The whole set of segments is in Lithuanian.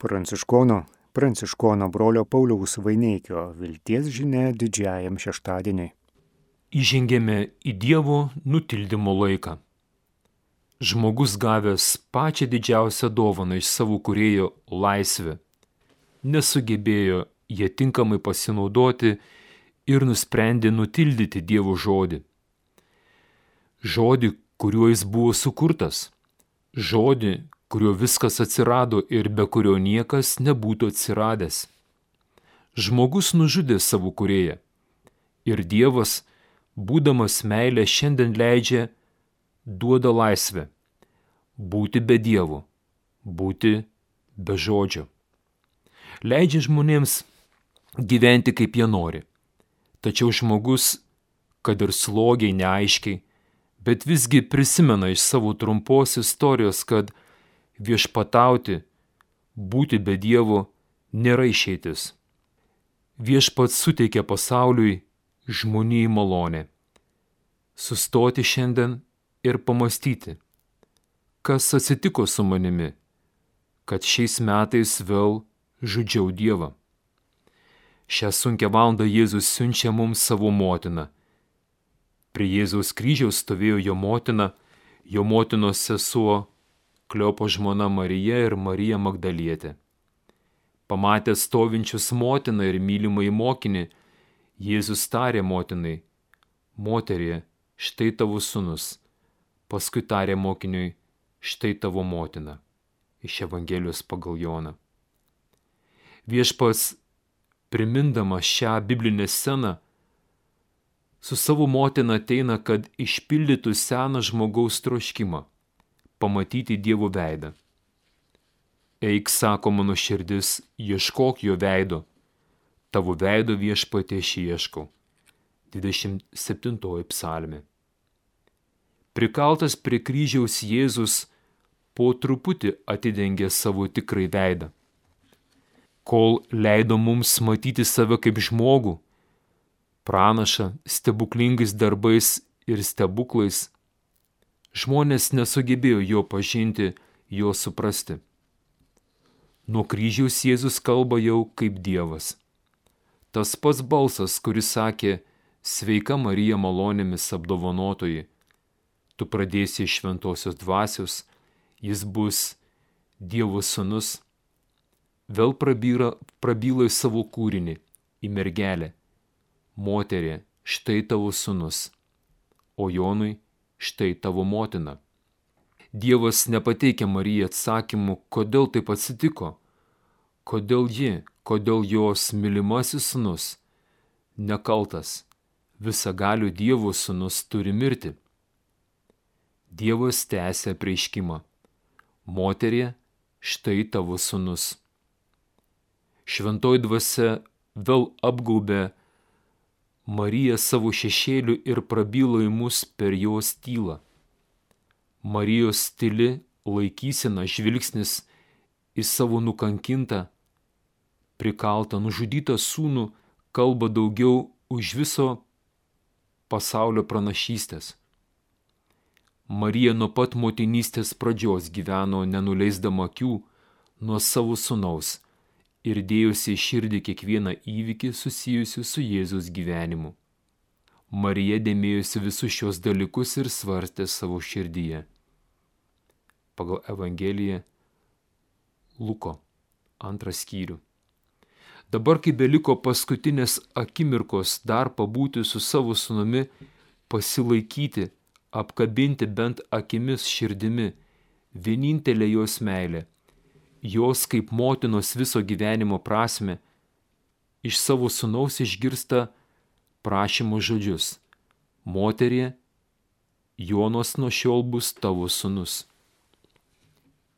Pranciškono, Pranciškono brolio Pauliaus Vaineikio vilties žinia didžiajam šeštadieniui. Įžengėme į Dievo nutildymo laiką. Žmogus gavęs pačią didžiausią dovaną iš savo kurėjo laisvę, nesugebėjo jie tinkamai pasinaudoti ir nusprendė nutildyti Dievo žodį. Žodį, kuriuo jis buvo sukurtas. Žodį, kuriuo viskas atsirado ir be kurio niekas nebūtų atsiradęs. Žmogus nužudė savo kurėją. Ir Dievas, būdamas meilė, šiandien leidžia, duoda laisvę. Būti be Dievo, būti be žodžio. Leidžia žmonėms gyventi kaip jie nori. Tačiau žmogus, kad ir slogiai, neaiškiai, bet visgi prisimena iš savo trumpos istorijos, kad viešpatauti, būti be Dievo nėra išeitis. Viešpats suteikia pasauliui žmonijai malonę. Sustoti šiandien ir pamastyti, kas atsitiko su manimi, kad šiais metais vėl žudžiau Dievą. Šią sunkę valandą Jėzus siunčia mums savo motiną. Prie Jėzaus kryžiaus stovėjo jo motina, jo motinos sesuo Kliopo žmona Marija ir Marija Magdalietė. Pamatę stovinčius motiną ir mylimą į mokinį, Jėzus tarė motinai, moterie, štai tavo sunus, paskui tarė mokiniui, štai tavo motina. Iš Evangelijos pagal Joną. Viešpas, primindamas šią biblinę sceną, su savo motina ateina, kad išpildytų seną žmogaus troškimą pamatyti Dievo veidą. Eik, sako mano širdis, ieškok jo veido. Tavo veido viešpatė ieškau. 27 psalmė. Prikaltas prie kryžiaus Jėzus po truputį atidengė savo tikrai veidą. Kol leido mums matyti save kaip žmogų, pranašą stebuklingais darbais ir stebuklais, Žmonės nesugebėjo jo pažinti, jo suprasti. Nuo kryžiaus Jėzus kalba jau kaip Dievas. Tas pats balsas, kuris sakė, sveika Marija malonėmis apdovanotoji, tu pradėsi iš šventosios dvasios, jis bus Dievo sunus, vėl prabyra, prabyla į savo kūrinį, į mergelę. Moterė, štai tavo sunus, o Jonui štai tavo motina. Dievas nepateikia Marijai atsakymų, kodėl taip atsitiko, kodėl ji, kodėl jos mylimasis sunus nekaltas, visagalių Dievo sunus turi mirti. Dievas tęsia prieiškimą. Moterie, štai tavo sunus. Šventoji dvasia vėl apgaubė Marija savo šešėliu ir prabylo į mus per jos tylą. Marijos tyli laikysena žvilgsnis į savo nukankintą, prikaltą, nužudytą sūnų kalba daugiau už viso pasaulio pranašystės. Marija nuo pat motinystės pradžios gyveno nenuleisdama akių nuo savo sunaus ir dėjusi širdį kiekvieną įvykį susijusiu su Jėzus gyvenimu. Marija dėmėjusi visus šios dalykus ir svarstė savo širdyje. Pagal Evangeliją Luko antras skyrių. Dabar, kai beliko paskutinės akimirkos dar pabūti su savo sunumi, pasilaikyti, apkabinti bent akimis širdimi, vienintelė jos meilė jos kaip motinos viso gyvenimo prasme, iš savo sunaus išgirsta prašymo žodžius. Moterie, Jonas nuo šiol bus tavo sunus.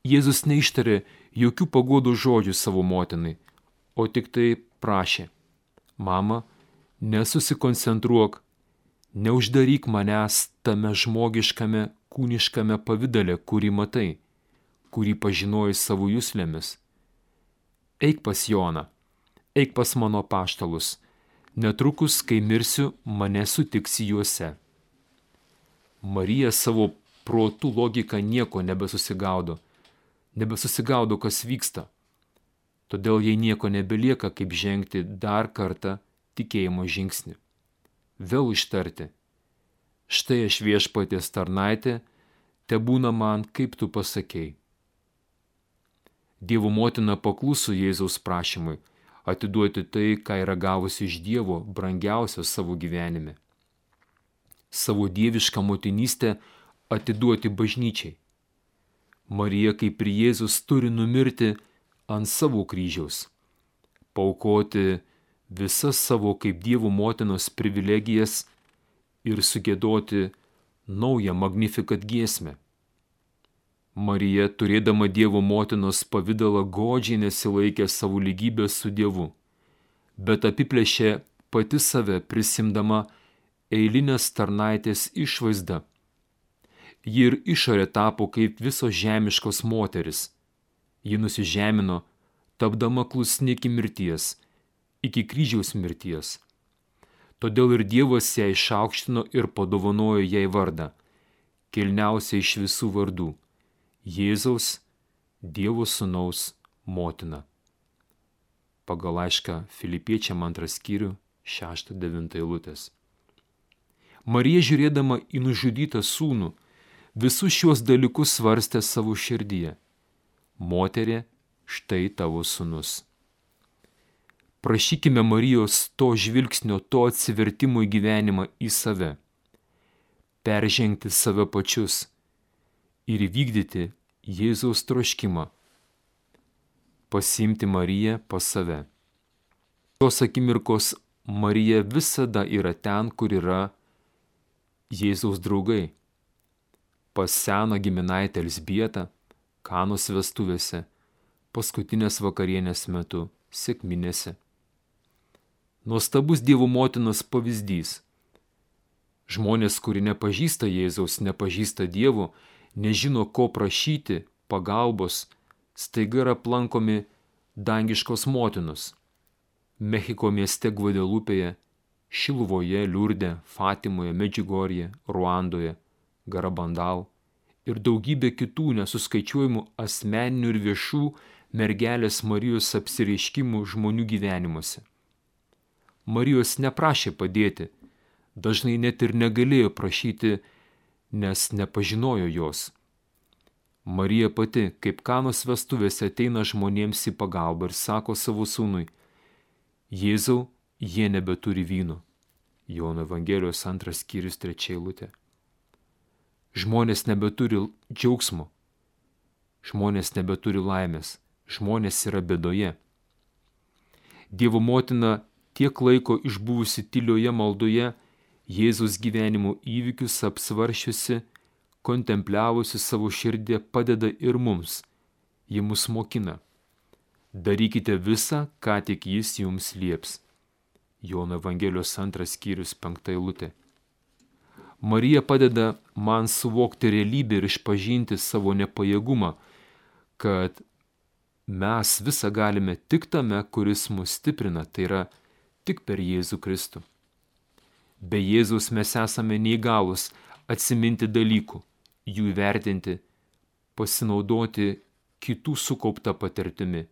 Jėzus neištarė jokių pagodų žodžių savo motinai, o tik tai prašė. Mama, nesusikoncentruok, neuždaryk manęs tame žmogiškame, kūniškame pavydale, kurį matai kurį pažinojai savo jūslėmis. Eik pas Joną, eik pas mano paštalus, netrukus, kai mirsiu, mane sutiksi juose. Marija savo protų logika nieko nebesusigaudo, nebesusigaudo, kas vyksta. Todėl jai nieko nebelieka, kaip žengti dar kartą tikėjimo žingsnį. Vėl ištarti. Štai aš viešpatės tarnaitė, te būna man, kaip tu pasakėjai. Dievo motina pakluso Jėzaus prašymui atiduoti tai, ką yra gavusi iš Dievo brangiausia savo gyvenime. Savo dievišką motinystę atiduoti bažnyčiai. Marija kaip ir Jėzus turi numirti ant savo kryžiaus, paukoti visas savo kaip Dievo motinos privilegijas ir sugėdoti naują magnifikat giesmę. Marija, turėdama Dievo motinos pavydalą, godžiai nesilaikė savo lygybės su Dievu, bet apiplėšė pati save prisimdama eilinės tarnaitės išvaizdą ji ir išorė tapo kaip visos žemiškos moteris. Ji nusižemino, tapdama klusni iki mirties, iki kryžiaus mirties. Todėl ir Dievas ją išaukštino ir padovanojo jai vardą, kilniausia iš visų vardų - Jėzaus, Dievo Sūnaus motina. Pagal laišką Filipiečiam antras skyrių 6-9 eilutės. Marija žiūrėdama į nužudytą sūnų, visus šiuos dalykus svarstė savo širdyje. Moterė, štai tavo sunus. Prašykime Marijos to žvilgsnio, to atsivertimo į gyvenimą į save. Peržengti save pačius ir įvykdyti Jėzaus troškimą. Pasimti Mariją pas save. Tos akimirkos Marija visada yra ten, kur yra Jėzaus draugai pas seną giminaitę Elsbietą, Kanos vestuvėse, paskutinės vakarienės metu, sėkminėse. Nuostabus Dievo motinos pavyzdys. Žmonės, kurie nepažįsta Jėzaus, nepažįsta Dievo, nežino, ko prašyti, pagalbos, staiga yra aplankomi dangiškos motinos. Mechiko mieste Gvadelupėje, Šiluvoje, Liurde, Fatimoje, Medžiugorje, Ruandoje, Garabandal ir daugybė kitų nesuskaičiuojamų asmeninių ir viešų mergelės Marijos apsireiškimų žmonių gyvenimuose. Marijos neprašė padėti, dažnai net ir negalėjo prašyti, nes nepažinojo jos. Marija pati, kaip kanos vestuvėse, ateina žmonėms į pagalbą ir sako savo sūnui, Jėzau, jie nebeturi vyno. Jono Evangelijos antras skyrius trečia eilutė. Žmonės nebeturi džiaugsmo, žmonės nebeturi laimės, žmonės yra bedoje. Dievo motina tiek laiko išbuvusi tylioje maldoje, Jėzus gyvenimo įvykius apsvaršiusi, kontempliavusi savo širdį, padeda ir mums. Ji mus mokina. Darykite visą, ką tik jis jums lieps. Jono Evangelijos antras skyrius penkta eilutė. Marija padeda man suvokti realybę ir išpažinti savo nepajėgumą, kad mes visą galime tik tame, kuris mus stiprina, tai yra tik per Jėzų Kristų. Be Jėzus mes esame neįgalus atsiminti dalykų, jų įvertinti, pasinaudoti kitų sukauptą patirtimi.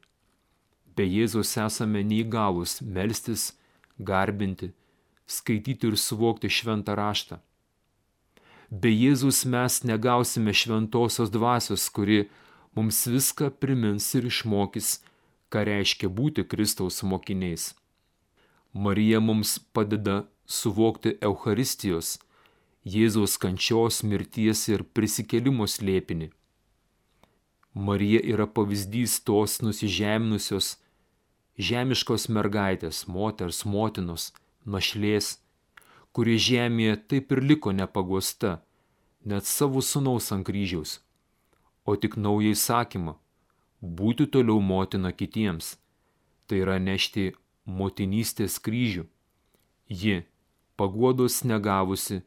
Be Jėzus esame neįgalus melstis, garbinti, skaityti ir suvokti šventą raštą be Jėzus mes negausime šventosios dvasios, kuri mums viską primins ir išmokys, ką reiškia būti Kristaus mokiniais. Marija mums padeda suvokti Euharistijos, Jėzaus kančios, mirties ir prisikelimo slėpinį. Marija yra pavyzdys tos nusižeminusios, žemiškos mergaitės, moters, motinos, našlės, kuri žemėje taip ir liko nepaguosta, net savo sunaus ant kryžiaus, o tik naują įsakymą - būti toliau motina kitiems, tai yra nešti motinystės kryžių. Ji, paguodos negavusi,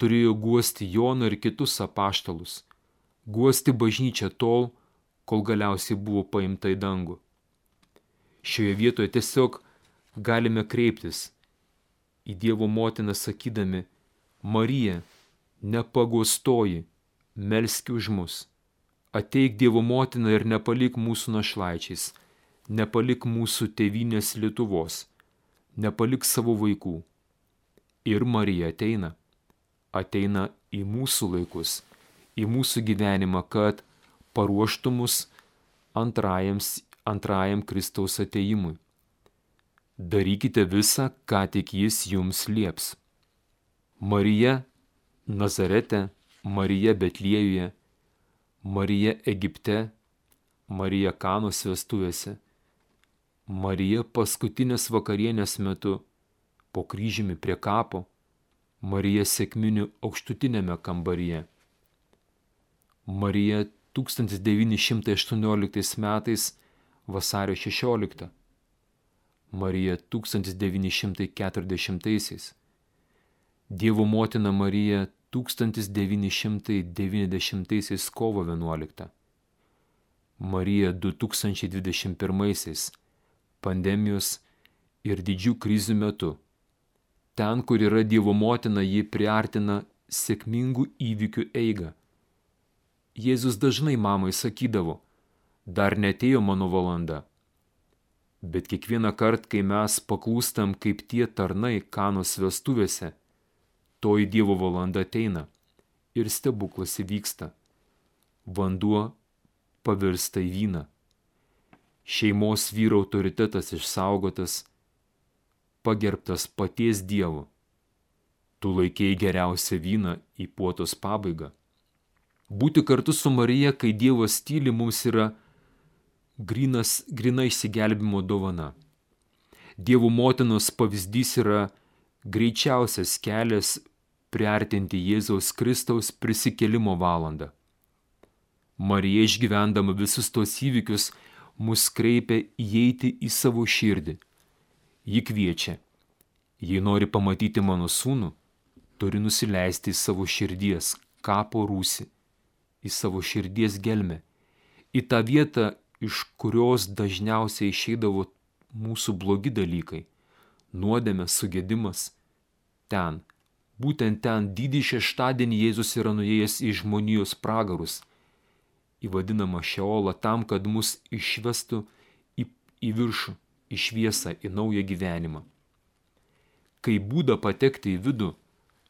turėjo guosti Joną ir kitus apaštalus, guosti bažnyčią tol, kol galiausiai buvo paimta į dangų. Šioje vietoje tiesiog galime kreiptis į Dievo motiną sakydami, Marija, nepagostoji, melski už mus. Ateik Dievo motiną ir nepalik mūsų našlaičiais, nepalik mūsų tėvynės Lietuvos, nepalik savo vaikų. Ir Marija ateina, ateina į mūsų laikus, į mūsų gyvenimą, kad paruoštų mus antrajam, antrajam Kristaus ateimui. Darykite visą, ką tik jis jums lieps. Marija Nazarete, Marija Betliejuje, Marija Egipte, Marija Kanos vestuvėse, Marija paskutinės vakarienės metu po kryžiumi prie kapo, Marija sėkminių aukštutinėme kambaryje. Marija 1918 metais vasario 16. Marija 1940. Dievo motina Marija 1990 kovo 11. Marija 2021 pandemijos ir didžių krizių metu. Ten, kur yra Dievo motina, ji priartina sėkmingų įvykių eigą. Jėzus dažnai mamai sakydavo, dar netėjo mano valanda. Bet kiekvieną kartą, kai mes paklūstam kaip tie tarnai kanos vestuvėse, toji Dievo valanda ateina ir stebuklas įvyksta. Vanduo pavirsta į vyną. Šeimos vyro autoritetas išsaugotas, pagerbtas paties Dievo. Tu laikėjai geriausią vyną į puotos pabaigą. Būti kartu su Marija, kai Dievas tyli, mums yra grinas, grina išsigelbimo dovana. Dievo motinos pavyzdys yra greičiausias kelias priartinti Jėzaus Kristaus prisikelimo valandą. Marija išgyvendama visus tos įvykius mus kreipia įeiti į savo širdį. Ji kviečia, jei nori pamatyti mano sūnų, turi nusileisti į savo širdies kapo rūsi, į savo širdies gelmę, į tą vietą, iš kurios dažniausiai išeidavo mūsų blogi dalykai - nuodėmė, sugėdimas. Ten Būtent ten didį šeštadienį Jėzus yra nuėjęs į žmonijos pragarus, į vadinamą šeolą, tam, kad mus išvestų į, į viršų, į šviesą, į naują gyvenimą. Kai būda patekti į vidų,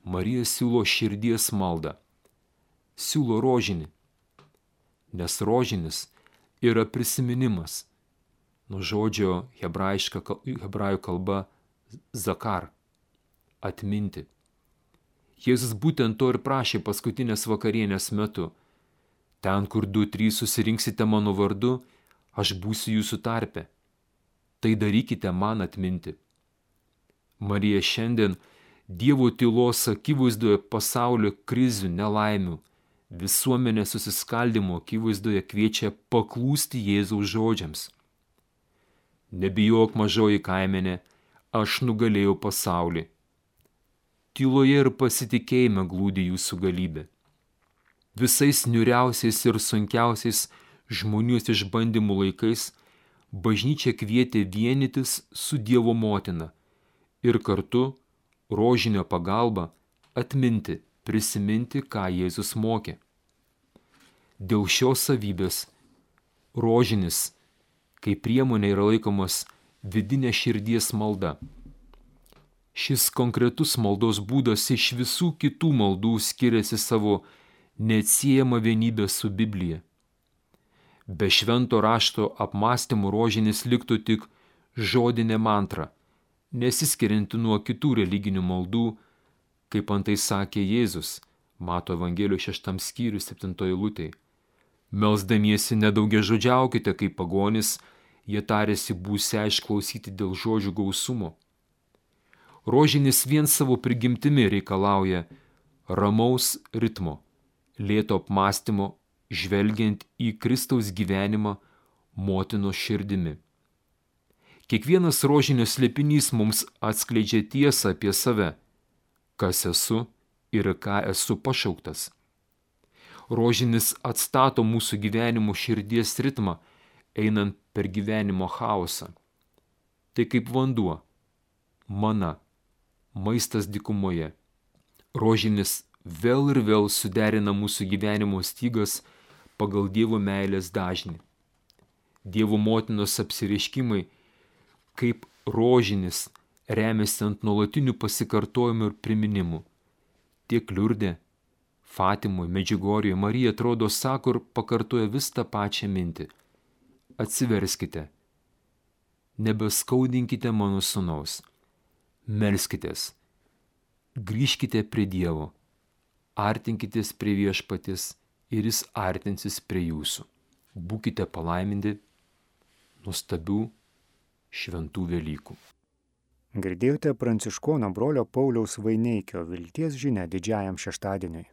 Marija siūlo širdies maldą. Siūlo rožinį, nes rožinis yra prisiminimas. Nuo žodžio hebrajų kalba zakar - atminti. Jėzus būtent to ir prašė paskutinės vakarienės metu. Ten, kur du, trys susirinksite mano vardu, aš būsiu jūsų tarpe. Tai darykite man atminti. Marija šiandien Dievo tylos akivaizdoje pasaulio krizių, nelaimių, visuomenės susiskaldimo akivaizdoje kviečia paklūsti Jėzaus žodžiams. Nebijok mažoji kaimenė, aš nugalėjau pasaulį tyloje ir pasitikėjime glūdi jūsų galybė. Visais niuriausiais ir sunkiausiais žmonijos išbandymų laikais bažnyčia kvietė vienytis su Dievo motina ir kartu rožinio pagalba atminti, prisiminti, ką Jėzus mokė. Dėl šios savybės rožinis kaip priemonė yra laikomas vidinė širdies malda. Šis konkretus maldos būdas iš visų kitų maldų skiriasi savo neatsiejama vienybė su Biblija. Be švento rašto apmąstymų rožinis liktų tik žodinė mantra, nesiskirianti nuo kitų religinių maldų, kaip antai sakė Jėzus, mato Evangelijos šeštam skyriui septintoji lūtei. Melsdamiesi nedaugia žodžiaukite kaip pagonis, jie tarėsi būsia išklausyti dėl žodžių gausumo rožinis vien savo prigimtimi reikalauja ramaus ritmo, lėto apmąstymo, žvelgiant į Kristaus gyvenimą motinos širdimi. Kiekvienas rožinio slėpinys mums atskleidžia tiesą apie save, kas esu ir ką esu pašauktas. Rožinis atstato mūsų gyvenimo širdies ritmą, einant per gyvenimo chaosą. Tai kaip vanduo, mana, maistas dikumoje. Rožinis vėl ir vėl suderina mūsų gyvenimo stygas pagal Dievo meilės dažnį. Dievo motinos apsireiškimai kaip rožinis remiasi ant nuolatinių pasikartojimų ir priminimų. Tiek liurdė, Fatimoje, Medžiugorijoje Marija atrodo sako ir pakartoja vis tą pačią mintį. Atsiverskite, nebeskaudinkite mano sunaus, melskitės, grįžkite prie Dievo, artinkitės prie viešpatis ir jis artinsis prie jūsų. Būkite palaiminti nuostabių šventų Velykų. Girdėjote pranciškono brolio Pauliaus Vaineikio vilties žinia didžiajam šeštadieniui.